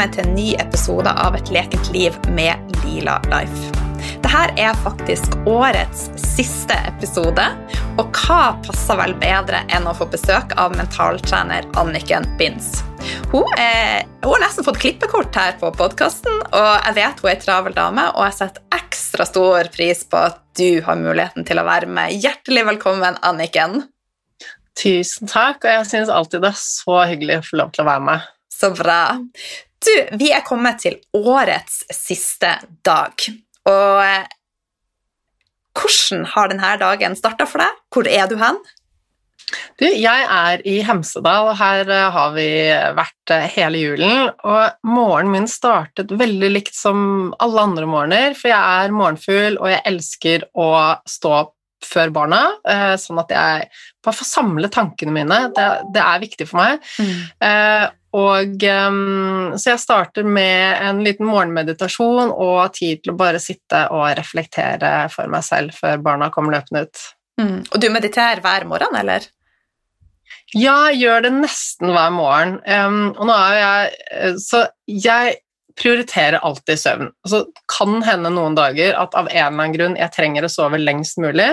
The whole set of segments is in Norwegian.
velkommen til en ny episode av Et lekent liv med Lila Life. Dette er faktisk årets siste episode, og hva passer vel bedre enn å få besøk av mentaltrener Anniken Binds? Hun, er, hun har nesten fått klippekort her på podkasten, og jeg vet hun er ei travel dame, og jeg setter ekstra stor pris på at du har muligheten til å være med. Hjertelig velkommen, Anniken. Tusen takk, og jeg syns alltid det er så hyggelig å få lov til å være med. Så bra. Du, vi er kommet til årets siste dag. Og eh, hvordan har denne dagen starta for deg? Hvor er du hen? Du, jeg er i Hemsedal, og her eh, har vi vært eh, hele julen. Og morgenen min startet veldig likt som alle andre morgener, for jeg er morgenfugl, og jeg elsker å stå opp før barna, sånn at jeg bare får samle tankene mine. Det, det er viktig for meg. Mm. Og, um, så jeg starter med en liten morgenmeditasjon og tid til å bare sitte og reflektere for meg selv før barna kommer løpende ut. Mm. Og du mediterer hver morgen, eller? Ja, jeg gjør det nesten hver morgen. Um, og nå er jeg eh, Så jeg prioriterer alltid søvn. Så kan hende noen dager at av en eller annen grunn jeg trenger å sove lengst mulig.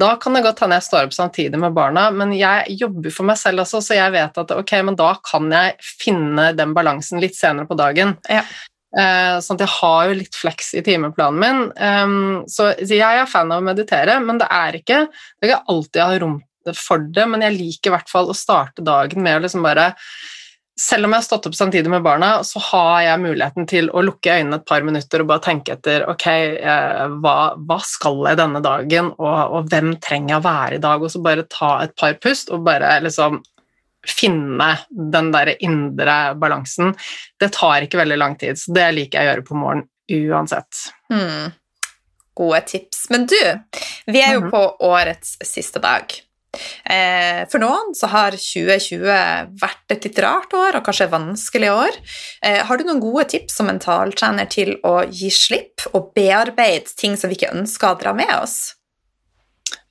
Da kan det godt hende jeg står opp samtidig med barna, men jeg jobber for meg selv også, så jeg vet at ok, men da kan jeg finne den balansen litt senere på dagen. Ja. Uh, sånn at jeg har jo litt flex i timeplanen min. Så, så, jeg er fan av å meditere, men det er ikke Det er ikke alltid jeg har rom for det, men jeg liker i hvert fall å starte dagen med å liksom bare selv om jeg har stått opp samtidig med barna, så har jeg muligheten til å lukke øynene et par minutter og bare tenke etter ok, eh, hva, hva, skal jeg denne dagen, og, og, hvem trenger jeg å være i dag? Og så bare ta et par pust og bare liksom finne den der indre balansen. Det tar ikke veldig lang tid, så det liker jeg å gjøre på morgenen uansett. Mm. Gode tips. Men du, vi er jo mhm. på årets siste dag. Eh, for noen så har 2020 vært et litt rart år, og kanskje et vanskelig år. Eh, har du noen gode tips som mentaltrener til å gi slipp og bearbeide ting som vi ikke ønsker å dra med oss?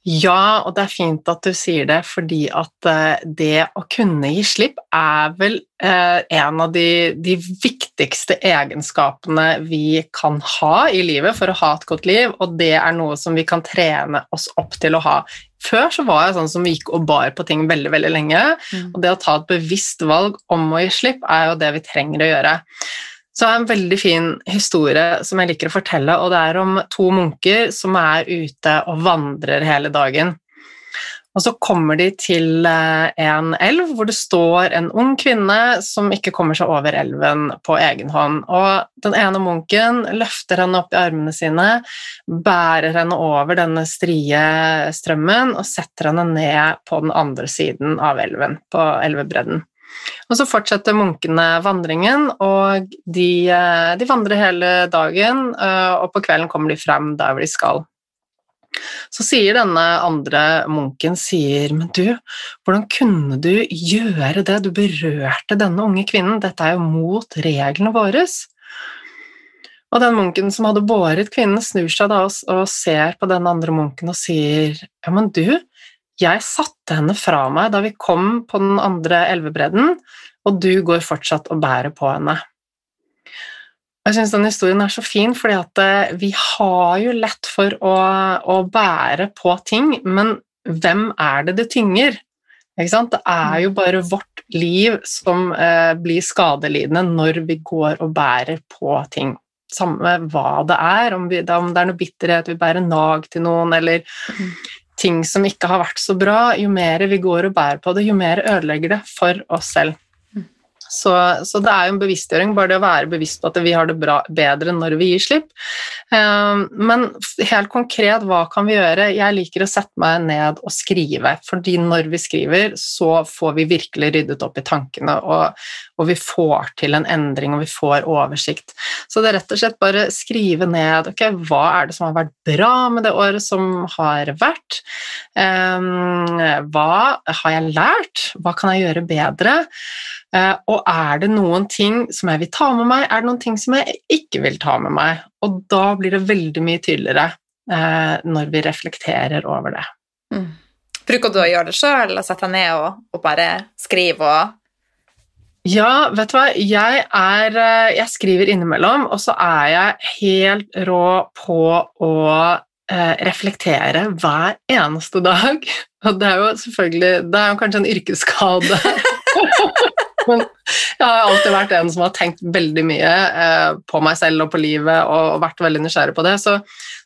Ja, og det er fint at du sier det, fordi at eh, det å kunne gi slipp er vel en av de, de, viktigste egenskapene vi kan ha i livet for å ha et godt liv, og det er noe som vi kan trene oss opp til å ha. Før så var jeg sånn som gikk og bar på ting veldig veldig lenge, mm. og det å ta et bevisst valg om å gi slipp er jo det vi trenger å gjøre. Så er en veldig fin historie som jeg liker å fortelle, og det er om to munker som er ute og vandrer hele dagen. Og så kommer de til eh, en elv hvor det står en ung kvinne som ikke kommer seg over elven på egen hånd. Og den ene munken løfter henne opp i armene sine, bærer henne over denne strie strømmen og setter henne ned på den andre siden av elven, på elvebredden. Og så fortsetter munkene vandringen, og de, eh, de, vandrer hele dagen, eh, og på kvelden kommer de frem der hvor de skal. Så sier denne andre munken sier, men du, hvordan kunne du gjøre det, du berørte denne unge kvinnen, dette er jo mot reglene våre. Og den munken som hadde båret kvinnen, snur seg da og ser på den andre munken og sier, ja, men du, jeg satte henne fra meg da vi kom på den andre elvebredden, og du går fortsatt og bærer på henne. Jeg syns den historien er så fin, fordi at eh, vi har jo lett for å, å bære på ting, men hvem er det det tynger? Det er jo bare vårt liv som eh, blir skadelidende når vi går og bærer på ting. Samme hva det er, om, vi, om det er noe bitterhet, vi bærer nag til noen, eller ting som ikke har vært så bra, jo mer vi går og bærer på det, jo mer ødelegger det for oss selv. Så, så, det er jo en bevisstgjøring, bare det å være bevisst på at vi har det bra, bedre når vi gir slipp. Um, men helt konkret, hva kan vi gjøre? Jeg liker å sette meg ned og skrive, fordi når vi skriver, så får vi virkelig ryddet opp i tankene, og, og vi får til en endring, og vi får oversikt. Så det er rett og slett bare skrive ned ok, hva er det som har vært bra med det året som har vært? Um, hva har jeg lært? Hva kan jeg gjøre bedre? Uh, og er det noen ting som jeg vil ta med meg, er det noen ting som jeg ikke vil ta med meg? Og da blir det veldig mye tydeligere uh, når vi reflekterer over det. Mm. Bruker du å gjøre det sjøl, sette deg ned og, og bare skrive og Ja, vet du hva. Jeg, er, eh, jeg skriver innimellom, og så er jeg helt rå på å eh, reflektere hver eneste dag. Og det er jo selvfølgelig Det er jo kanskje en yrkesskade. Men jeg har alltid vært en som har tenkt veldig mye eh, på meg selv og på livet og vært veldig nysgjerrig på det. Så,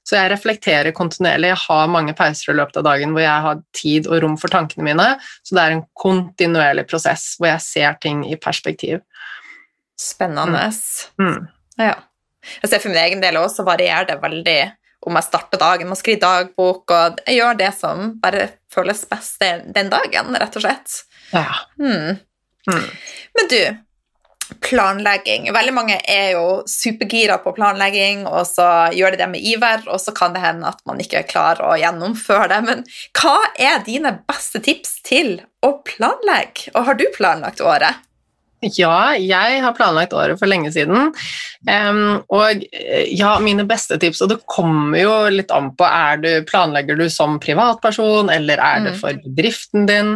så, jeg reflekterer kontinuerlig. Jeg har mange pauser i løpet av dagen hvor jeg har tid og rom for tankene mine. Så det er en kontinuerlig prosess hvor jeg ser ting i perspektiv. Spennende. Mm. Mm. Ja. Jeg ser for min egen del også varierer det veldig om jeg starter dagen med å skrive dagbok, og jeg gjør det som bare føles best den dagen, rett og slett. Ja. Mm. Mm. Men du, planlegging. Veldig mange er jo supergira på planlegging, og så gjør de det med iver, og så kan det hende at man ikke klarer å gjennomføre det. Men hva er dine beste tips til å planlegge, og har du planlagt året? Ja, jeg har planlagt året for lenge siden. Um, og eh, ja, mine beste tips, og det kommer jo litt an på er du, Planlegger du som privatperson, eller er det mm. for bedriften din?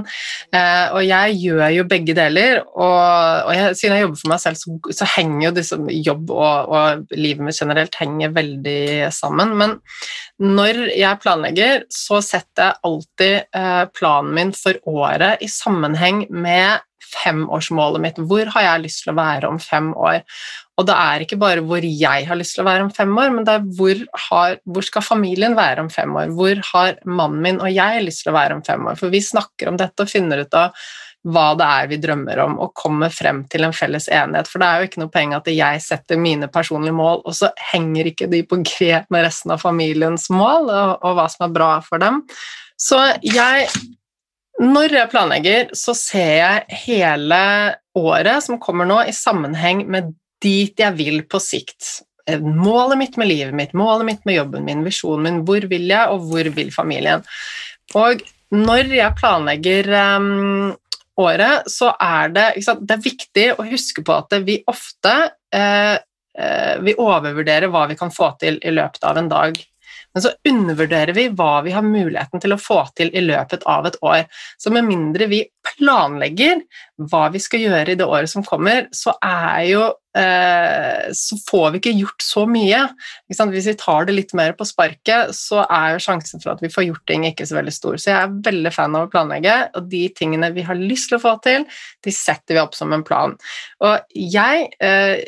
Uh, og jeg gjør jo begge deler, og, og jeg, siden jeg jobber for meg selv, så, så henger jo disse jobb og, og, livet mitt generelt henger veldig sammen. Men når jeg planlegger, så setter jeg alltid uh, planen min for året i sammenheng med femårsmålet mitt. Hvor har jeg lyst til å være om fem år? Og det er ikke bare hvor jeg har lyst til å være om fem år, men det er hvor, har, hvor skal familien være om fem år? Hvor har mannen min og jeg lyst til å være om fem år? For vi snakker om dette og finner ut av hva det er vi drømmer om, og kommer frem til en felles enighet. For det er jo ikke noe poeng at jeg setter mine personlige mål, og så henger ikke de på grep med resten av familiens mål og, og hva som er bra for dem. Så jeg når jeg planlegger, så ser jeg hele året som kommer nå, i sammenheng med dit jeg vil på sikt. Eh, målet mitt med livet mitt, målet mitt med jobben min, visjonen min. Hvor vil jeg, og hvor vil familien? Og når jeg planlegger um, året, så er det, det er viktig å huske på at vi ofte uh, uh, vi overvurderer hva vi kan få til i løpet av en dag. Men så undervurderer vi hva vi har muligheten til å få til i løpet av et år. Så med mindre vi planlegger hva vi skal gjøre i det året som kommer, så er jo eh, så får vi ikke gjort så mye. Hvis vi tar det litt mer på sparket, så er jo sjansen for at vi får gjort ting, ikke så veldig stor. Så jeg er veldig fan av å planlegge, og de tingene vi har lyst til å få til, de setter vi opp som en plan. Og jeg eh,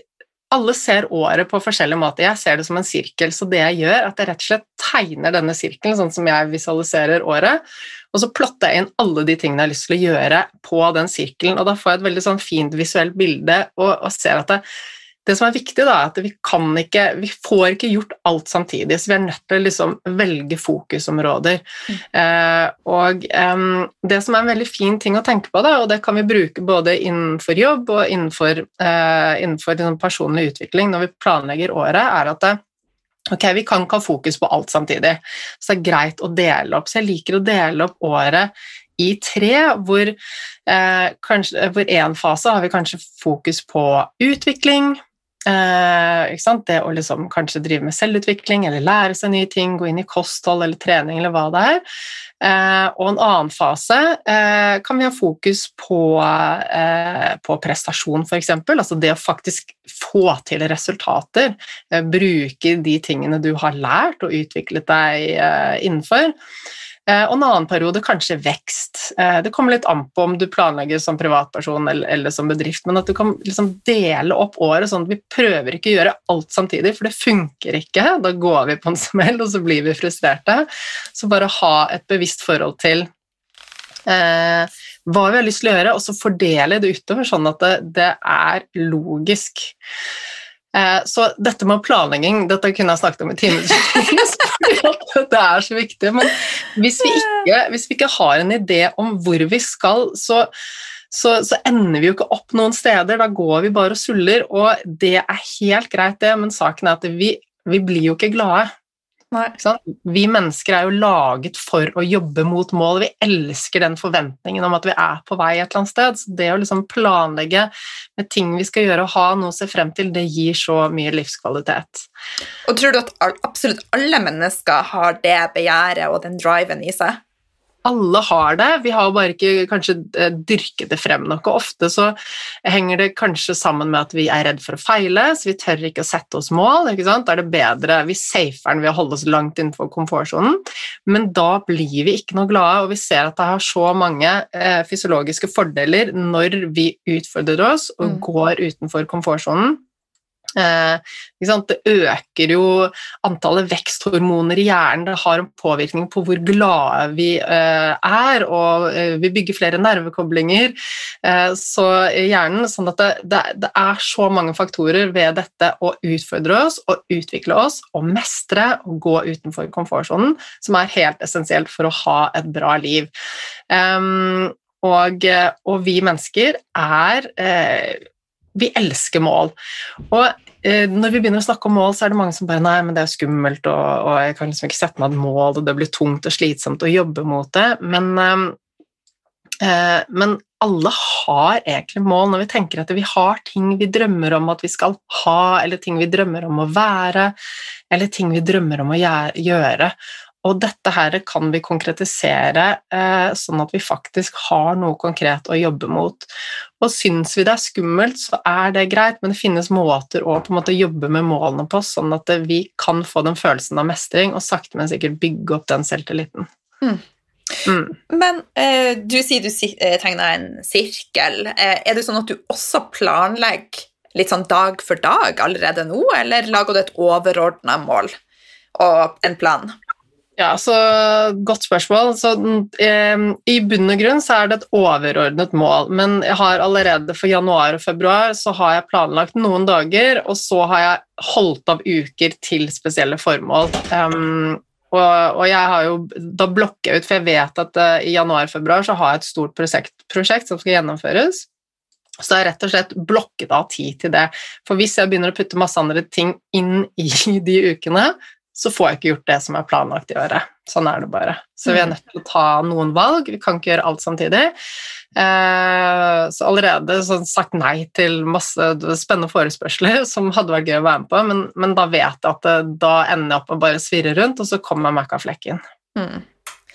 alle ser året på forskjellige måter. Jeg ser det som en sirkel, så det jeg gjør, er at jeg rett og slett tegner denne sirkelen sånn som jeg visualiserer året, og så plotter jeg inn alle de tingene jeg har lyst til å gjøre på den sirkelen, og da får jeg et veldig sånn fint visuelt bilde og, og ser at det, det som er viktig, da, er at vi kan ikke Vi får ikke gjort alt samtidig, så vi er nødt til å liksom velge fokusområder. Mm. Eh, og eh, det som er en veldig fin ting å tenke på, da, og det kan vi bruke både innenfor jobb og innenfor, eh, innenfor liksom personlig utvikling når vi planlegger året, er at det, Ok, Vi kan ikke ha fokus på alt samtidig, så det er greit å dele opp. Så jeg liker å dele opp året i tre, hvor, eh, hvor en fase har vi kanskje fokus på utvikling, Eh, det å liksom kanskje drive med selvutvikling eller lære seg nye ting, gå inn i kosthold eller trening eller hva det er. Eh, og en annen fase eh, kan vi ha fokus på, eh, på prestasjon, f.eks. Altså det å faktisk få til resultater. Eh, bruke de tingene du har lært og utviklet deg eh, innenfor. Eh, og en annen periode kanskje vekst. Eh, det kommer litt an på om du planlegger som privatperson eller, eller som bedrift, men at du kan liksom dele opp året sånn at vi prøver ikke å gjøre alt samtidig, for det funker ikke. Da går vi på en smell, og så blir vi frustrerte. Så bare ha et bevisst forhold til eh, hva vi har lyst til å gjøre, og så fordele det utover, sånn at det, det er logisk. Eh, så dette med planlegging dette kunne jeg snakket om i timevis, det er så viktig. Men hvis vi, ikke, hvis vi, ikke, har en idé om hvor vi skal, så, så, så, ender vi jo ikke opp noen steder. Da går vi bare og suller, og det er helt greit, det, men saken er at vi, vi blir jo ikke glade. Vi mennesker er jo laget for å jobbe mot mål. Vi elsker den forventningen om at vi er på vei et eller annet sted. Så det å liksom planlegge med ting vi skal gjøre og ha noe å se frem til, det gir så mye livskvalitet. Og tror du at absolutt alle mennesker har det begjæret og den driven i seg? Alle har det, vi har bare ikke kanskje eh, dyrket det frem nok. Og ofte så henger det kanskje sammen med at vi er redd for å feile, så vi tør ikke å sette oss mål. ikke sant? Da er det bedre, Vi safer den ved å holde oss langt innenfor komfortsonen, men da blir vi ikke noe glade, og vi ser at det har så mange eh, fysiologiske fordeler når vi utfordrer oss og mm. går utenfor komfortsonen. Eh, det øker jo antallet veksthormoner i hjernen, det har en påvirkning på hvor glade vi eh, er, og eh, vi bygger flere nervekoblinger. Så hjernen, sånn at det, det, er så mange faktorer ved dette å utfordre oss og utvikle oss og mestre og gå utenfor komfortsonen som er helt essensielt for å ha et bra liv. Um, og, og, vi mennesker er eh, vi elsker mål. Og eh, når vi begynner å snakke om mål, så er det mange som bare Nei, men det er skummelt, og, og jeg kan liksom ikke sette meg et mål, og det blir tungt og slitsomt å jobbe mot det. Men, eh, eh, men alle har egentlig mål når vi tenker at vi har ting vi drømmer om at vi skal ha, eller ting vi drømmer om å være, eller ting vi drømmer om å gjøre. Og dette her kan vi konkretisere eh, sånn at vi faktisk har noe konkret å jobbe mot. Og syns vi det er skummelt, så er det greit, men det finnes måter å på en måte jobbe med målene på, sånn at vi kan få den følelsen av mestring og sakte, men sikkert bygge opp den selvtilliten. Mm. Mm. Men eh, du sier du eh, tegner en sirkel. Eh, er det sånn at du også planlegger litt sånn dag for dag allerede nå, eller lager du et overordna mål og en plan? Ja, så Godt spørsmål. Så, eh, I bunn og grunn så er det et overordnet mål, men jeg har allerede for januar og februar så har jeg planlagt noen dager, og så har jeg holdt av uker til spesielle formål. Um, og, og, jeg har jo, Da blokker jeg ut, for jeg vet at uh, i januar-februar så har jeg et stort prosjekt, prosjekt som skal gjennomføres. Så jeg har rett og slett blokket av tid til det. For hvis jeg begynner å putte masse andre ting inn i de ukene, så får jeg ikke gjort det som er planlagt å gjøre. Sånn er det bare. Så vi er mm. nødt til å ta noen valg. Vi kan ikke gjøre alt samtidig. Eh, så allerede så sagt nei til masse spennende forespørsler som hadde vært gøy å være med på, men, men da vet jeg at det, da ender jeg opp med å bare svirre rundt, og så kommer Mækka-flekken. Mm.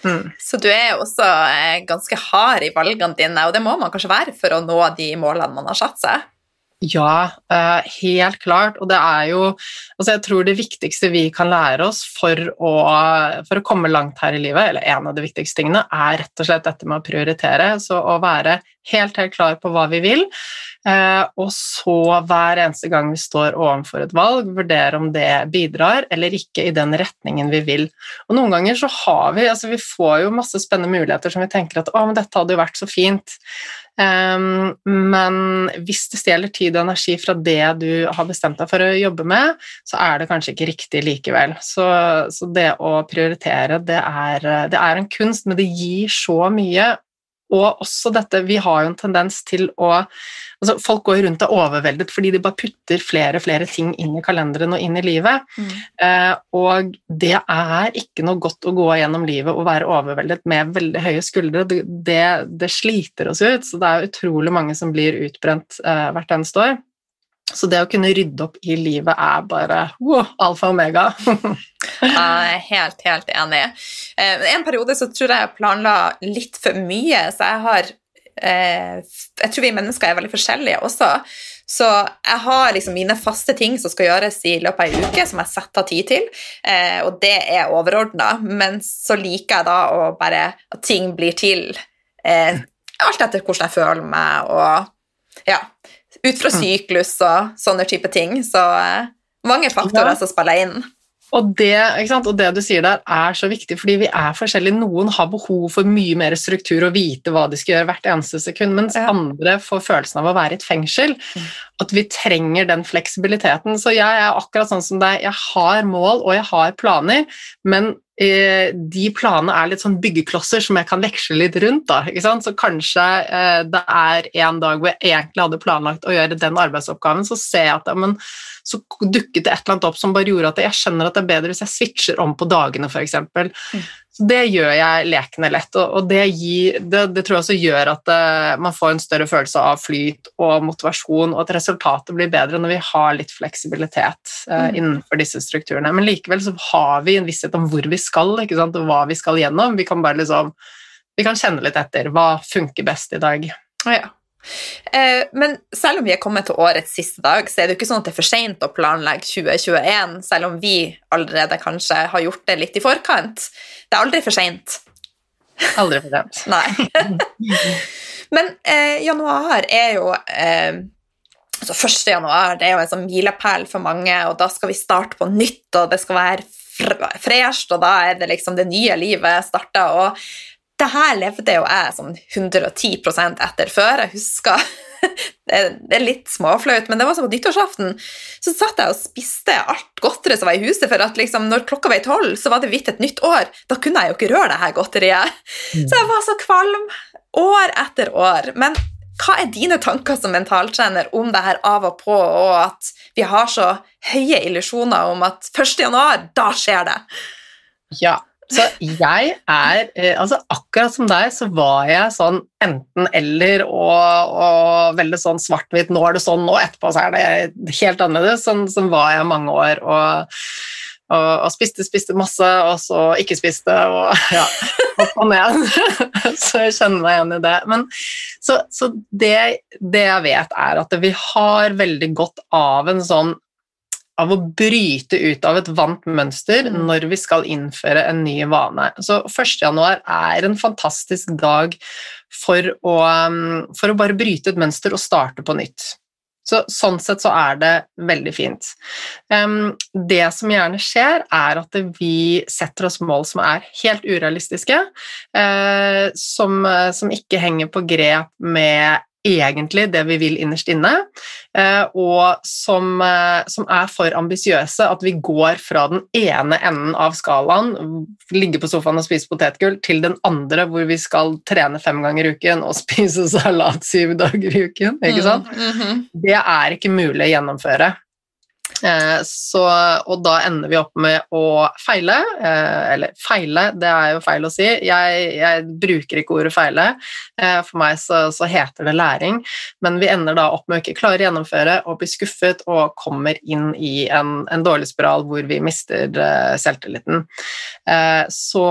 Mm. Så du er også eh, ganske hard i valgene dine, og det må man kanskje være for å nå de målene man har satt seg? Ja, eh, helt klart. Og det er jo altså Jeg tror det viktigste vi kan lære oss for å, for å, komme langt her i livet, eller en av de viktigste tingene, er rett og slett dette med å prioritere. Så å være helt, helt klar på hva vi vil, eh, og så hver eneste gang vi står overfor et valg, vurdere om det bidrar eller ikke i den retningen vi vil. Og noen ganger så har vi altså vi får jo masse spennende muligheter som vi tenker at å, men dette hadde jo vært så fint. Um, men hvis det stjeler tid og energi fra det du har bestemt deg for å jobbe med, så er det kanskje ikke riktig likevel. Så, så det å prioritere, det er, det er en kunst, men det gir så mye, og også dette Vi har jo en tendens til å altså Folk går rundt og er overveldet fordi de bare putter flere og flere ting inn i kalenderen og inn i livet. Mm. Eh, og det er ikke noe godt å gå gjennom livet og være overveldet med veldig høye skuldre. Det, det, det sliter oss ut, så det er utrolig mange som blir utbrent eh, hvert eneste år. Så det å kunne rydde opp i livet er bare wow, alfa og omega. jeg er helt, helt enig. Eh, en periode så tror jeg jeg planla litt for mye, så jeg har eh, Jeg tror vi mennesker er veldig forskjellige også. Så jeg har liksom mine faste ting som skal gjøres i løpet av ei uke, som jeg setter tid til, eh, og det er overordna. Men så liker jeg da å bare at ting blir til alt etter hvordan jeg føler meg, og ja ut fra mm. syklus og sånne type ting. Så eh, mange faktorer ja. som spiller inn. Og det, og det, du sier der, er så viktig, fordi vi er forskjellige. Noen har behov for mye mer struktur og vite hva de skal gjøre hvert eneste sekund, mens ja. andre får følelsen av å være i et fengsel. Mm. At vi trenger den fleksibiliteten. Så jeg er akkurat sånn som deg. Jeg har mål og jeg har planer, men Eh, de planene er litt sånn byggeklosser som jeg kan veksle litt rundt. Da, så kanskje eh, det er en dag hvor jeg egentlig hadde planlagt å gjøre den arbeidsoppgaven, så ser jeg at ja, men, så dukket det et eller annet opp som bare gjorde at jeg skjønner at det er bedre hvis jeg switcher om på dagene, f.eks. Mm. Så det gjør jeg lekende lett, og det, gir, det, det tror jeg også gjør at uh, man får en større følelse av flyt og motivasjon, og at resultatet blir bedre når vi har litt fleksibilitet uh, mm. innenfor disse strukturene. Men likevel så har vi en visshet om hvor vi skal, ikke sant? og hva vi skal gjennom. Vi kan bare liksom vi kan kjenne litt etter. Hva funker best i dag? Ja. Eh, men selv om vi er kommet til årets siste dag, så er det jo ikke sånn at det er for seint å planlegge 2021, selv om vi allerede kanskje har gjort det litt i forkant. Det er aldri for seint. Aldri for sent. Nei. men eh, januar er jo eh, altså 1. januar det er jo en sånn milepæl for mange, og da skal vi starte på nytt, og det skal være fresht, og da er det liksom det nye livet starta. Og det her levde jo jeg sånn 110 etter før. Jeg husker det er litt småflaut, men det var som på nyttårsaften. Så satt jeg og spiste alt godteriet som var i huset, for at liksom, når klokka var tolv, så var det vidt et nytt år. Da kunne jeg jo ikke røre det her godteriet. Så jeg var så kvalm år etter år. Men hva er dine tanker som mentaltrener om det her av og på, og at vi har så høye illusjoner om at 1. januar, da skjer det? Ja, så jeg er eh, altså Akkurat som deg så var jeg sånn enten-eller og, og, veldig sånn svart-hvitt. Nå er det sånn, og etterpå så er det helt annerledes. Sånn, sånn var jeg mange år. Og, og, og, spiste, spiste masse, og så ikke spiste, og ja, opp og ned. så jeg kjenner meg igjen i det. Men, så, så det, det, jeg vet, er at vi har veldig godt av en sånn av å bryte ut av et vant mønster mm. når vi skal innføre en ny vane. Så 1.1 er en fantastisk dag for å, um, for å, bare bryte et mønster og starte på nytt. Så, sånn sett så er det veldig fint. Um, det som gjerne skjer, er at vi setter oss mål som er helt urealistiske, uh, som, som ikke henger på grep med egentlig det vi vil innerst inne, eh, og som, eh, som er for ambisiøse. At vi går fra den ene enden av skalaen, ligge på sofaen og spise potetgull, til den andre hvor vi skal trene fem ganger i uken og spise salat syv dager i uken. ikke sant? Mm, mm -hmm. Det er ikke mulig å gjennomføre. Eh, så, og da ender vi opp med å feile. Eh, eller feile, det er jo feil å si. Jeg, jeg bruker ikke ordet feile. Eh, for meg så, så, heter det læring. Men vi ender da opp med å ikke klare å gjennomføre og bli skuffet og kommer inn i en, en dårlig spiral hvor vi mister selvtilliten. Så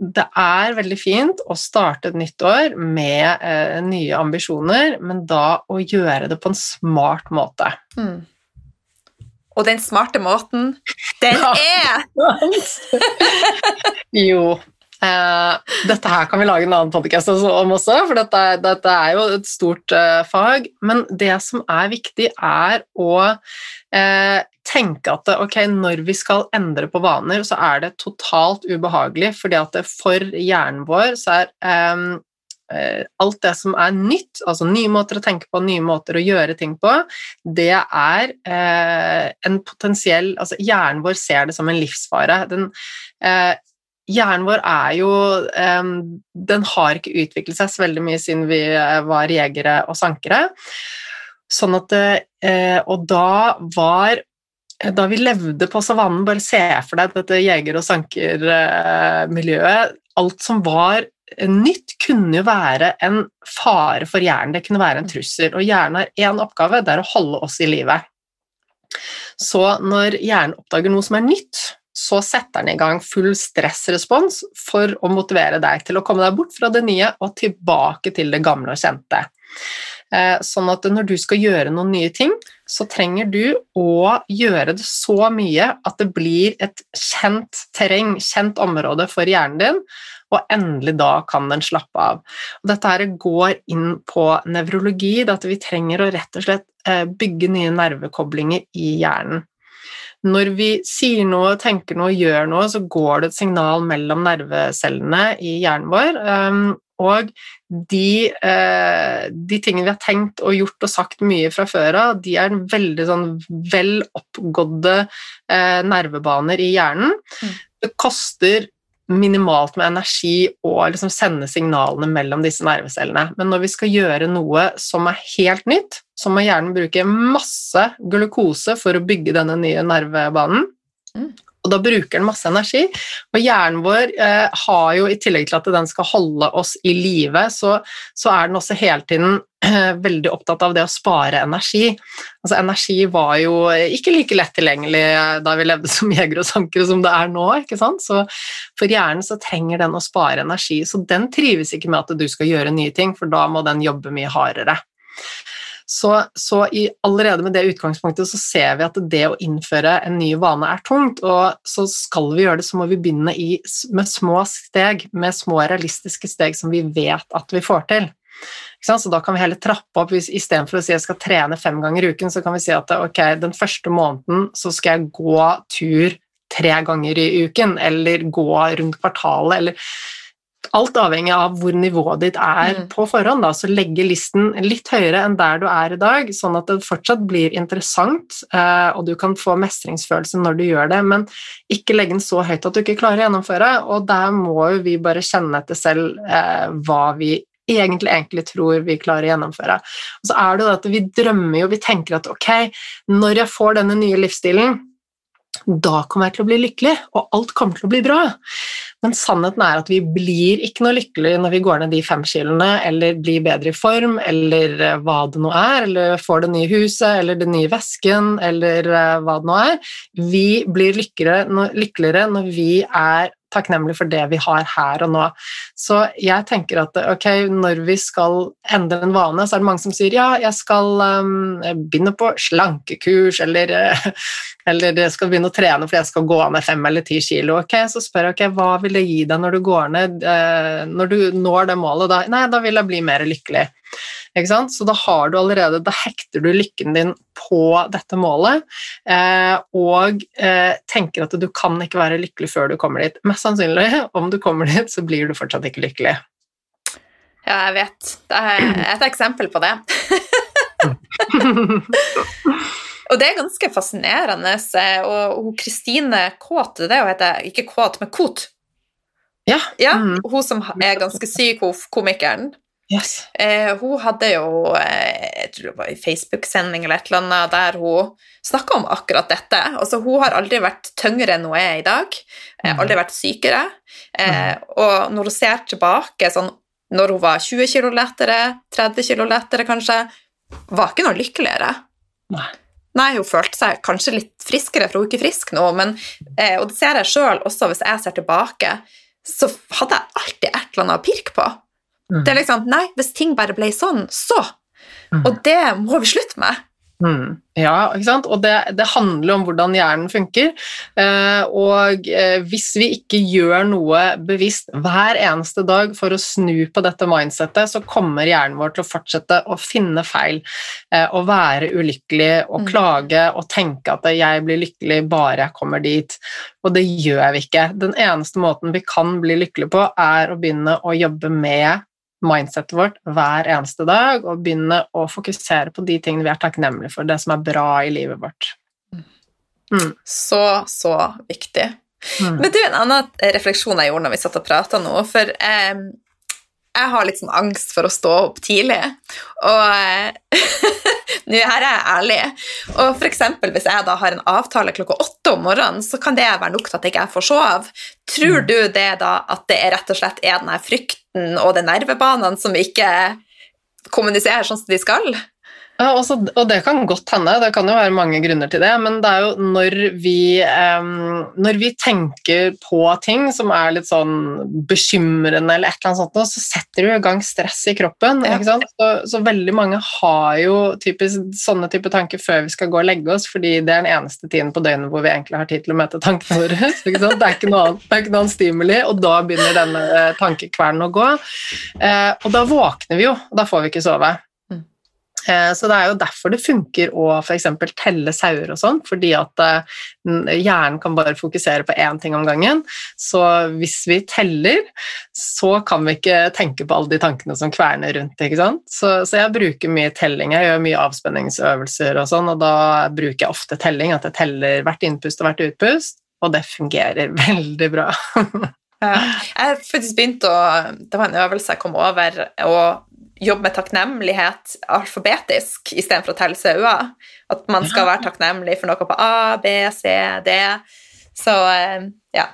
det er veldig fint å starte et nytt år med nye ambisjoner, men da å gjøre det på en smart måte. Mm. Og den smarte måten, den er Jo. Uh, dette her kan vi lage en annen podcast om også, for dette, dette er jo et stort uh, fag. Men det som er viktig, er å uh, tenke at ok, når vi skal endre på vaner, så er det totalt ubehagelig, fordi at for hjernen vår så er um, alt det som er nytt, altså nye måter å tenke på, nye måter å gjøre ting på, det er eh, en potensiell Altså hjernen vår ser det som en livsfare. Den, eh, hjernen vår er jo eh, Den har ikke utviklet seg så veldig mye siden vi eh, var jegere og sankere. Sånn at eh, Og da var da vi levde på savannen, bare se for deg dette jeger- og sankermiljøet Alt som var nytt kunne jo være en fare for hjernen, det kunne være en trussel. Og hjernen har én oppgave, det er å holde oss i live. Så når hjernen oppdager noe som er nytt, så setter den i gang full stressrespons for å motivere deg til å komme deg bort fra det nye og tilbake til det gamle og kjente. Eh, sånn at når du skal gjøre noen nye ting, så trenger du å gjøre det så mye at det blir et kjent terreng, kjent område for hjernen din, og endelig da kan den slappe av. Og dette her går inn på nevrologi, at vi trenger å rett og slett eh, bygge nye nervekoblinger i hjernen. Når vi sier noe, tenker noe, gjør noe, så går det et signal mellom nervecellene i hjernen vår. Ehm, og de, eh, de, tingene vi har tenkt og gjort og sagt mye fra før av, de er veldig sånn vel oppgådde eh, nervebaner i hjernen. Mm. Det koster minimalt med energi og liksom sende signalene mellom disse nervecellene. Men når vi skal gjøre noe som er helt nytt, så må hjernen bruke masse glukose for å bygge denne nye nervebanen. Mm. Og da bruker den masse energi. Og hjernen vår eh, har jo, i tillegg til at den skal holde oss i live, så, så er den også hele tiden eh, veldig opptatt av det å spare energi. Altså Energi var jo ikke like lett tilgjengelig da vi levde som jegere og sankere som det er nå. ikke sant? Så for hjernen så trenger den å spare energi, så den trives ikke med at du skal gjøre nye ting, for da må den jobbe mye hardere. Så, så i, allerede med det utgangspunktet så ser vi at det å innføre en ny vane er tungt, og så skal vi gjøre det, så må vi begynne i, med små steg, med små realistiske steg som vi vet at vi får til. Så da kan vi heller trappe opp. Istedenfor å si jeg skal trene fem ganger i uken, så kan vi si at ok, den første måneden så skal jeg gå tur tre ganger i uken, eller gå rundt kvartalet, eller Alt avhengig av hvor nivået ditt er mm. på forhånd. Da. Så legge listen litt høyere enn der du er i dag, sånn at det fortsatt blir interessant, eh, og du kan få mestringsfølelse når du gjør det, men ikke legge den så høyt at du ikke klarer å gjennomføre. Og der må jo vi bare kjenne etter selv eh, hva vi egentlig, egentlig tror vi klarer å gjennomføre. Og så er det jo at vi drømmer jo, vi tenker at ok, når jeg får denne nye livsstilen, da kommer jeg til å bli lykkelig, og alt kommer til å bli bra. Men sannheten er at vi blir ikke noe lykkelig når vi går ned de fem kiloene, eller blir bedre i form, eller eh, hva det nå er, eller får det nye huset, eller den nye vesken, eller eh, hva det nå er. Vi blir lykkeligere når vi er takknemlig for det vi har her og nå. Så jeg tenker at ok, når vi skal endre en vane, så er det mange som sier ja, jeg skal um, begynne på slankekurs, eller, eller jeg skal begynne å trene fordi jeg skal gå ned fem eller ti kilo. Ok, så spør jeg ok, hva vil det gi deg når du går ned, uh, når du når det målet? Da, nei, da vil jeg bli mer lykkelig. Så da har du allerede, da hekter du lykken din på dette målet eh, og eh, tenker at du kan ikke være lykkelig før du kommer dit. Mest sannsynlig, om du kommer dit, så blir du fortsatt ikke lykkelig. Ja, jeg vet. Det er et eksempel på det. og det er ganske fascinerende. Og Kristine Kåt, det hun heter, ikke Kåt, men Kot. Ja. ja. Mm. Hun som er ganske syk, komikeren. Yes. Eh, hun hadde jo eh, jeg tror det var en Facebook-sending eller et eller annet der hun snakka om akkurat dette. Altså, hun har aldri vært tyngre enn hun er i dag. Eh, aldri vært sykere. Eh, mm. og når hun ser tilbake sånn når hun var 20 kg lettere, 30 kg lettere kanskje, var ikke noe lykkeligere. Nei. Nei, hun følte seg kanskje litt friskere, for hun er ikke frisk nå, men, eh, og det ser jeg sjøl også hvis jeg ser tilbake, så hadde jeg alltid et eller annet å pirke på. Mm. Det er liksom Nei, hvis ting bare ble sånn, så. Mm. Og det må vi slutte med. Mm. Ja, ikke sant? og det, det, handler om hvordan hjernen funker. Eh, og eh, hvis vi ikke gjør noe bevisst hver eneste dag for å snu på dette mindsettet, så kommer hjernen vår til å fortsette å finne feil eh, og være ulykkelig og mm. klage og tenke at 'jeg blir lykkelig bare jeg kommer dit'. Og det gjør vi ikke. Den eneste måten vi kan bli lykkelig på, er å begynne å jobbe med mindsetet vårt hver eneste dag og begynne å fokusere på de tingene vi er takknemlige for, det som er bra i livet vårt. Mm. Så, så viktig. Mm. Men du, en annen refleksjon jeg gjorde når vi satt og prata nå, for eh, jeg har litt sånn angst for å stå opp tidlig. Og eh, nå her er jeg ærlig. Og eksempel, hvis jeg da har en avtale klokka åtte om morgenen, så kan det være nok til at jeg ikke får sove. Tror mm. du det da at det er rett og slett er den frykten og de nervebanene som ikke kommuniserer sånn som de skal? Ja, også, og det kan godt hende, det kan jo være mange grunner til det, men det er jo når vi, um, når vi tenker på ting som er litt sånn bekymrende eller et eller annet sånt, så setter du i gang stress i kroppen. Ja. Så, så, veldig mange har jo typisk, sånne type tanker før vi skal gå og legge oss, fordi det er den eneste tiden på døgnet hvor vi egentlig har tid til å møte tankene våre. Det er ikke noe annet, det er ikke noe annet stimuli, og da begynner denne eh, tankekvernen å gå. Uh, og da våkner vi jo, og da får vi ikke sove. Eh, så Det er jo derfor det funker å f.eks. telle sauer og sånn, fordi at eh, hjernen kan bare fokusere på én ting om gangen. Så hvis vi teller, så kan vi ikke tenke på alle de tankene som kverner rundt. ikke sant? Så, så jeg bruker mye telling, jeg gjør mye avspenningsøvelser og sånn, og da bruker jeg ofte telling, at jeg teller hvert innpust og hvert utpust, og det fungerer veldig bra. Ja. Jeg har faktisk begynt å Det var en øvelse jeg kom over, og jobbe med takknemlighet alfabetisk istedenfor å telle sauer. At man skal være takknemlig for noe på A, B, C, D. Så eh, ja.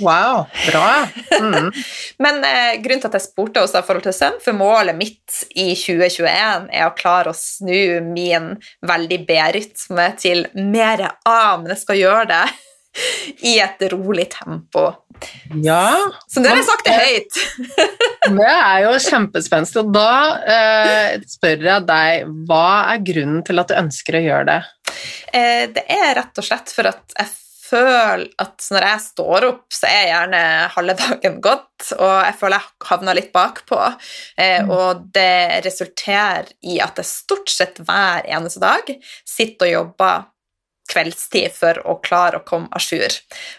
Wow, bra. Mm. Men eh, grunnen til at jeg spurte også i forhold til søvn, for målet mitt i 2021 er å klare å snu min veldig B-rytme til mer A, men jeg skal gjøre det i et rolig tempo. Ja. Så det har jeg sagt det høyt. det er jo kjempespenstig. Og da eh, spør jeg deg, hva er grunnen til at du ønsker å gjøre det? Eh, det er rett og slett for at jeg føler at når jeg står opp, så er gjerne halve dagen gått, og jeg føler jeg havner litt bakpå. Eh, Mm. og det resulterer i at jeg stort sett hver eneste dag sitter og jobber kveldstid for å klare å komme à jour.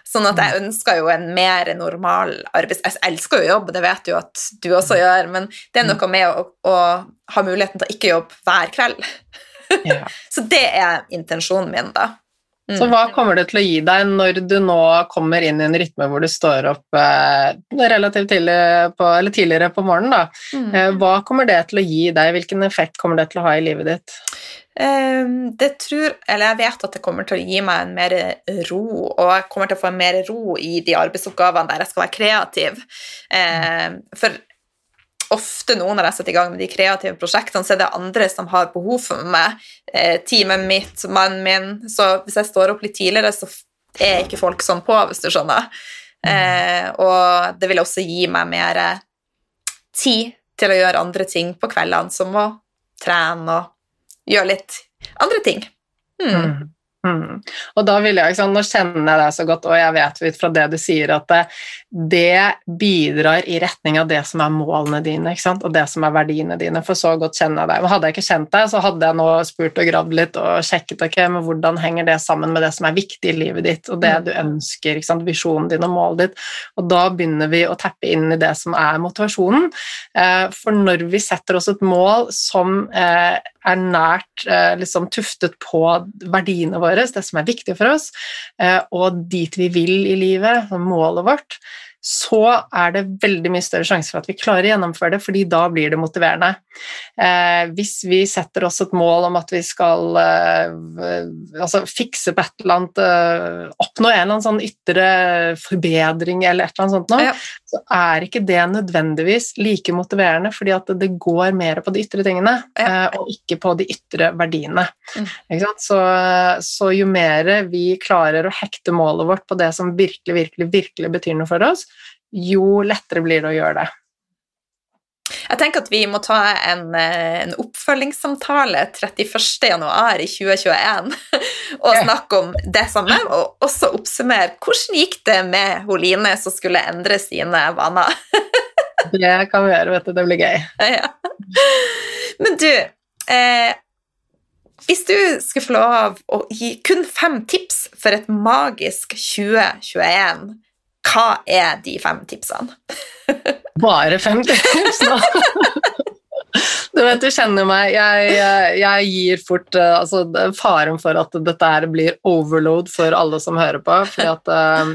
Sånn at jeg ønsker jo en mer normal arbeids... Jeg elsker jo jobb, det vet du at du også gjør, men det er noe med å, å ha muligheten til å ikke jobbe hver kveld. Ja. Så det er intensjonen min, da. Mm. Så hva kommer det til å gi deg når du nå kommer inn i en rytme hvor du står opp eh, relativt tidlig på, eller tidligere på morgenen? Da. Mm. Eh, hva kommer det til å gi deg? Hvilken effekt kommer det til å ha i livet ditt? Ehm, det tror, eller jeg vet at det kommer til å gi meg en mer ro, og jeg kommer til å få en mer ro i de arbeidsoppgavene der jeg skal være kreativ. Ehm, for ofte nå når jeg setter i gang med de kreative prosjektene, så er det andre som har behov for meg. Eh, teamet mitt, mannen min. Så hvis jeg står opp litt tidligere, så er ikke folk sånn på, hvis du skjønner. Eh, og det vil også gi meg mer tid til å gjøre andre ting på kveldene, som å trene og gjøre litt andre ting. Mm. Mm. Mm. Og da vil jeg, ikke sant, Nå kjenner jeg deg så godt, og jeg vet ut fra det du sier, at det, det bidrar i retning av det som er målene dine, ikke sant? og det som er verdiene dine. For så godt kjenner jeg deg. Men hadde jeg ikke kjent deg, så hadde jeg nå spurt og gravd litt og sjekket ok, men hvordan henger det sammen med det som er viktig i livet ditt, og det du ønsker, ikke sant? visjonen din og målet ditt. Og da begynner vi å tappe inn i det som er motivasjonen. Eh, for når vi setter oss et mål som eh, er nært eh, liksom tuftet på verdiene våre, det som er viktig for oss, eh, og dit vi vil i livet, målet vårt, så er det veldig mye større sjanse for at vi klarer å gjennomføre det, fordi da blir det motiverende. Eh, hvis vi setter oss et mål om at vi skal eh, altså fikse på et eller annet eh, Oppnå en eller annen sånn ytre forbedring eller et eller annet sånt nå, Ja. så er ikke det nødvendigvis like motiverende, fordi at det går mer på de ytre tingene, Ja. eh, og ikke på de ytre verdiene. Mm. Ikke sant? Så, så jo mer vi klarer å hekte målet vårt på det som virkelig, virkelig, virkelig betyr noe for oss, jo lettere blir det å gjøre det. Jeg tenker at vi må ta en, eh, en oppfølgingssamtale 31. januar 2021 og snakke om det samme, og også oppsummere hvordan gikk det med Holine Line som skulle endre sine vaner. Det kan vi gjøre, vet du. Det blir gøy. Ja. Men du, eh, hvis du skulle få lov å gi kun fem tips for et magisk 2021, hva er de fem tipsene? Bare fem tips, da? Du vet, du kjenner meg. Jeg, jeg gir fort eh, altså, Faren for at dette her blir overload for alle som hører på. For eh,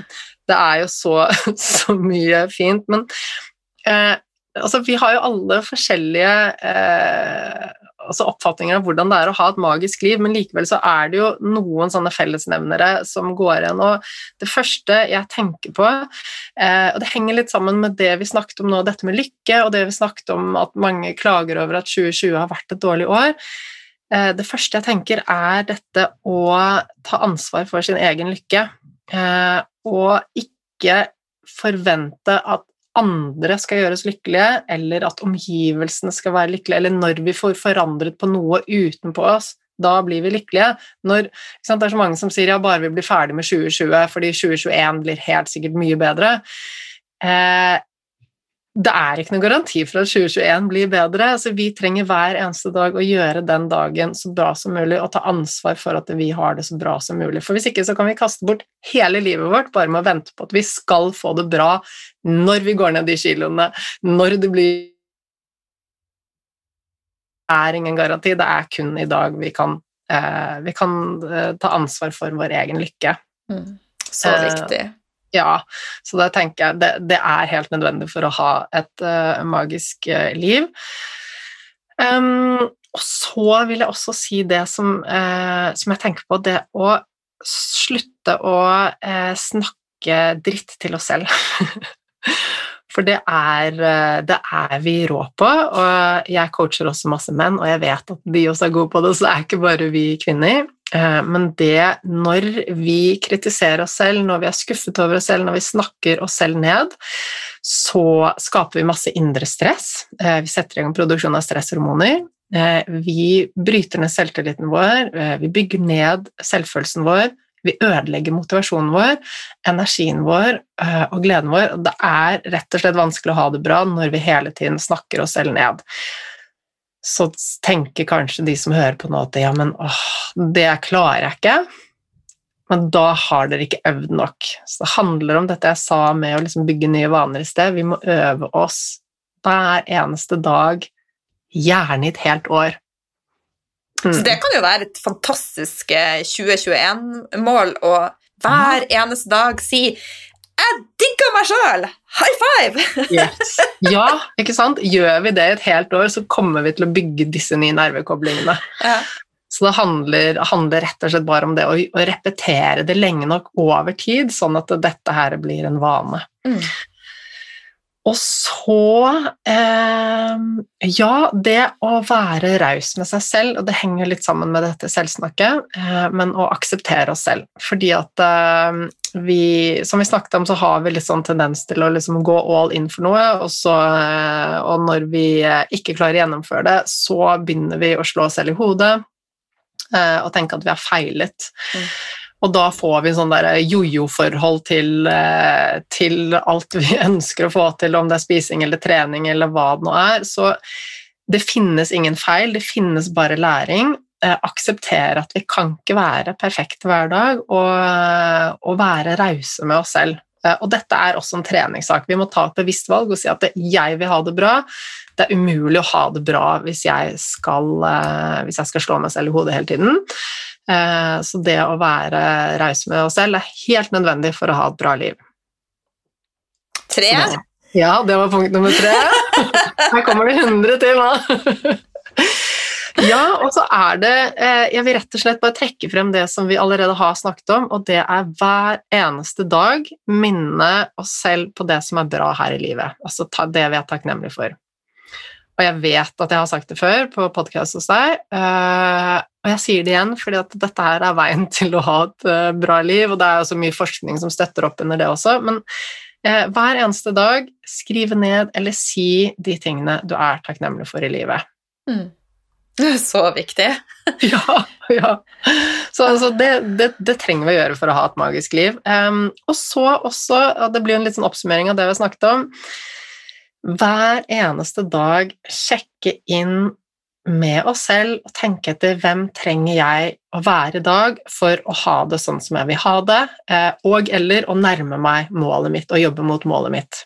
det er jo så, så mye fint. Men eh, altså, vi har jo alle forskjellige eh, altså oppfatninger av hvordan det er å ha et magisk liv, men likevel så er det jo noen sånne fellesnevnere som går igjen. Og det første jeg tenker på, eh, og det henger litt sammen med det vi snakket om nå, dette med lykke, og det vi snakket om at mange klager over at 2020 har vært et dårlig år. Eh, det første jeg tenker, er dette å ta ansvar for sin egen lykke, eh, og ikke forvente at andre skal gjøres lykkelige, eller at omgivelsene skal være lykkelige, eller når vi får forandret på noe utenpå oss, da blir vi lykkelige. Når, sant, det er så mange som sier ja, bare vi blir ferdig med 2020, fordi 2021 blir helt sikkert mye bedre. Eh, det er ikke noen garanti for at 2021 blir bedre. Altså, vi trenger hver eneste dag å gjøre den dagen så bra som mulig og ta ansvar for at vi har det så bra som mulig. For hvis ikke så kan vi kaste bort hele livet vårt bare med å vente på at vi skal få det bra når vi går ned de kiloene, når det blir Det er ingen garanti, det er kun i dag vi kan, eh, vi kan eh, ta ansvar for vår egen lykke. Så Eh, viktig. Ja, så da tenker jeg det, det er helt nødvendig for å ha et uh, magisk uh, liv. Um, og så vil jeg også si det som, uh, som jeg tenker på, det å slutte å snakke dritt til oss selv. For det er, det er, vi rå på, og jeg coacher også masse menn, og jeg vet at de også er gode på det, så det er ikke bare vi kvinner. Eh, men det når vi kritiserer oss selv, når vi er skuffet over oss selv, når vi snakker oss selv ned, så skaper vi masse indre stress. Eh, vi setter i gang produksjon av stresshormoner. Vi bryter ned selvtilliten vår, vi bygger ned selvfølelsen vår, vi ødelegger motivasjonen vår, energien vår og gleden vår. Det er rett og slett vanskelig å ha det bra når vi hele tiden snakker oss selv ned. Så tenker kanskje de som hører på nå at ja, men åh, det klarer jeg ikke. Men da har dere ikke øvd nok. Så det handler om dette jeg sa med å liksom bygge nye vaner i sted. Vi må øve oss hver eneste dag, gjerne i et helt år. Mm. Så det kan jo være et fantastisk 2021-mål å hver eneste dag si 'Jeg digger meg sjøl! High five!' yes. Ja, ikke sant? Gjør vi det et helt år, så kommer vi til å bygge disse nye nervekoblingene. Ja. Så det handler, handler, rett og slett bare om det å, å, repetere det lenge nok over tid, sånn at dette her blir en vane. Mm. Og så eh, Ja, det å være raus med seg selv, og det henger litt sammen med dette selvsnakket, eh, men å akseptere oss selv. Fordi at eh, vi, som vi snakket om, så har vi litt sånn tendens til å liksom gå all in for noe, og, så, eh, og når vi eh, ikke klarer å gjennomføre det, så begynner vi å slå oss selv i hodet eh, og tenke at vi har feilet. Mm. Og da får vi sånn jojo-forhold til, eh, til, alt vi ønsker å få til, om det er spising eller trening eller hva det nå er. Så det finnes ingen feil, det finnes bare læring. Eh, akseptere at vi kan ikke være perfekte hver dag, og, og være rause med oss selv. Eh, og dette er også en treningssak. Vi må ta et bevisst valg og si at jeg vil ha det bra. Det er umulig å ha det bra hvis jeg skal, hvis jeg skal slå meg selv i hodet hele tiden. Eh, så det å være raus med oss selv er helt nødvendig for å ha et bra liv. Tre? Ja, det var punkt nummer tre. Her kommer det 100 til nå. Ja, og så er det eh, Jeg vil rett og slett bare trekke frem det som vi allerede har snakket om, og det er hver eneste dag minne oss selv på det som er bra her i livet. Altså det vi er takknemlige for. Og jeg vet at jeg har sagt det før på podkast hos deg, uh, og jeg sier det igjen fordi at dette her er veien til å ha et uh, bra liv, og det er så mye forskning som støtter opp under det også. Men eh, hver eneste dag skrive ned eller si de tingene du er takknemlig for i livet. Mm. Så viktig. ja. ja. Så altså, det, det, det, trenger vi å gjøre for å ha et magisk liv. Um, og så også, og det blir en litt sånn oppsummering av det vi har snakket om hver eneste dag sjekke inn med oss selv og tenke etter hvem trenger jeg å være i dag for å ha det sånn som jeg vil ha det, eh, og eller å nærme meg målet mitt og jobbe mot målet mitt.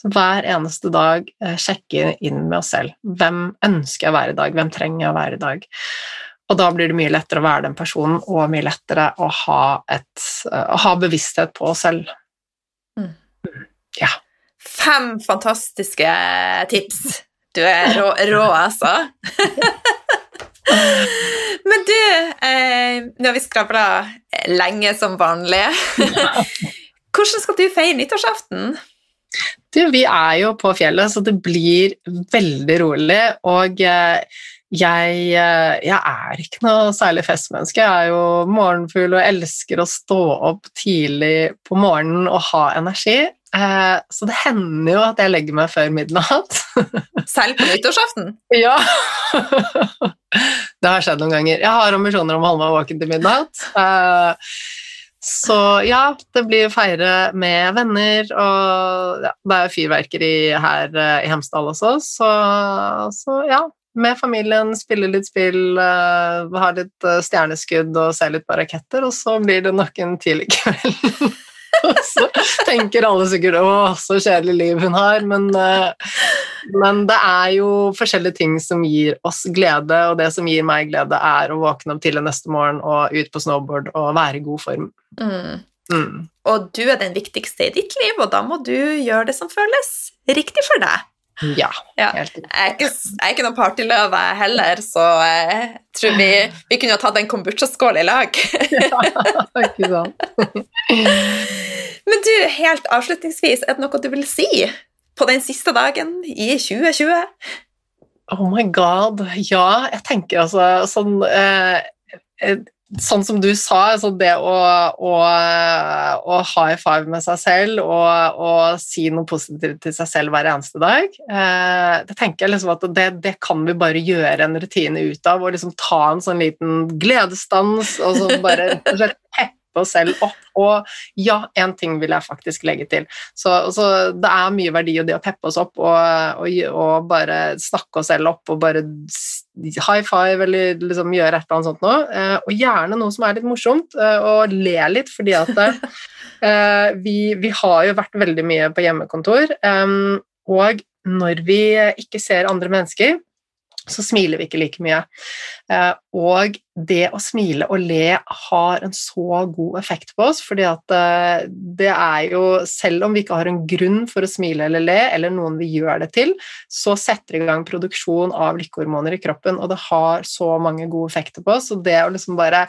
Så hver eneste dag eh, sjekke inn med oss selv. Hvem ønsker jeg å være i dag? Hvem trenger jeg å være i dag? Og da blir det mye lettere å være den personen, og mye lettere å ha, et, eh, å ha bevissthet på oss selv. Mm. Ja. Fem fantastiske tips. Du er rå, rå altså. Men du, eh, nå har vi skravla lenge som vanlig. Hvordan skal du feire nyttårsaften? Du, vi er jo på fjellet, så det blir veldig rolig. Og eh, jeg, eh, jeg, er ikke noe særlig festmenneske. Jeg er jo morgenfugl og elsker å stå opp tidlig på morgenen og ha energi. Eh, så det hender jo at jeg legger meg før midnatt. Selv på nyttårsaften? ja. det har skjedd noen ganger. Jeg har ambisjoner om å holde meg våken til midnatt. Eh, så ja, det blir feire med venner, og ja, det er fyrverkeri her eh, i Hemsedal også, så, så, ja. Med familien, spille litt spill, ha litt stjerneskudd og se litt på raketter, og så blir det nok en tidlig kveld. så tenker alle sikkert 'å, så kjedelig liv hun har', men, eh, men, det er jo forskjellige ting som gir oss glede, og det som gir meg glede, er å våkne opp tidlig neste morgen og ut på snowboard og være i god form. Mm. Mm. Og du er den viktigste i ditt liv, og da må du gjøre det som føles riktig for deg. Ja. ja. Jeg, er ikke, jeg er ikke noen partyløve heller, så jeg tror vi, vi kunne ha tatt en kombucha-skål i lag. ja, ikke sant. Men du, helt avslutningsvis, er det noe du vil si på den siste dagen i 2020? Oh my god. Ja, jeg tenker altså sånn eh, eh, Sånn som du sa, altså det å, å, å high five med seg selv og, og, si noe positivt til seg selv hver eneste dag, eh, det tenker jeg liksom at det, det, kan vi bare gjøre en rutine ut av. Og liksom ta en sånn liten gledesstans og så bare rett og slett peppe oss selv opp. Og ja, én ting vil jeg faktisk legge til. Så, så, det er mye verdi i det å peppe oss opp og, og, og, bare snakke oss selv opp og bare high five eller liksom gjøre et eller annet sånt noe. Eh, og gjerne noe som er litt morsomt, eh, og le litt, fordi at eh, vi, vi, har jo vært veldig mye på hjemmekontor, og når vi ikke ser andre mennesker, så smiler vi ikke like mye. Og det å smile og le har en så god effekt på oss, fordi at eh, det er jo Selv om vi ikke har en grunn for å smile eller le, eller noen vi gjør det til, så setter det i gang produksjon av lykkehormoner i kroppen, og det har så mange gode effekter på oss. Og det å liksom bare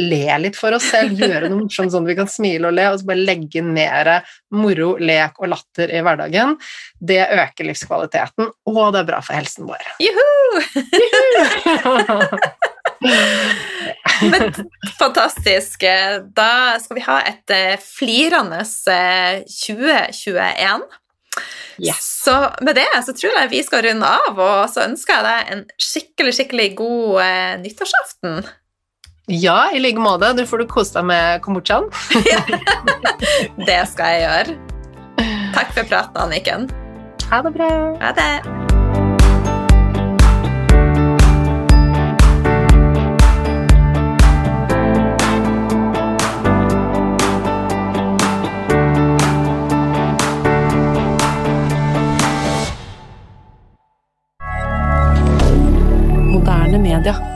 le litt for oss selv, gjøre noe morsomt sånn at vi kan smile og le, og så bare legge mer moro, lek og latter i hverdagen, det øker livskvaliteten, og det er bra for helsen vår. Juhu! Juhu! Men fantastisk. Da skal vi ha et eh, flirende 2021. Eh, yes. Så med det så tror jeg vi skal runde av, og så ønsker jeg deg en skikkelig, skikkelig god eh, nyttårsaften. Ja, i like måte. Du får du kose deg med kombuchaen. det skal jeg gjøre. Takk for praten, Anniken. Ha det bra. Ha det. Moderne media.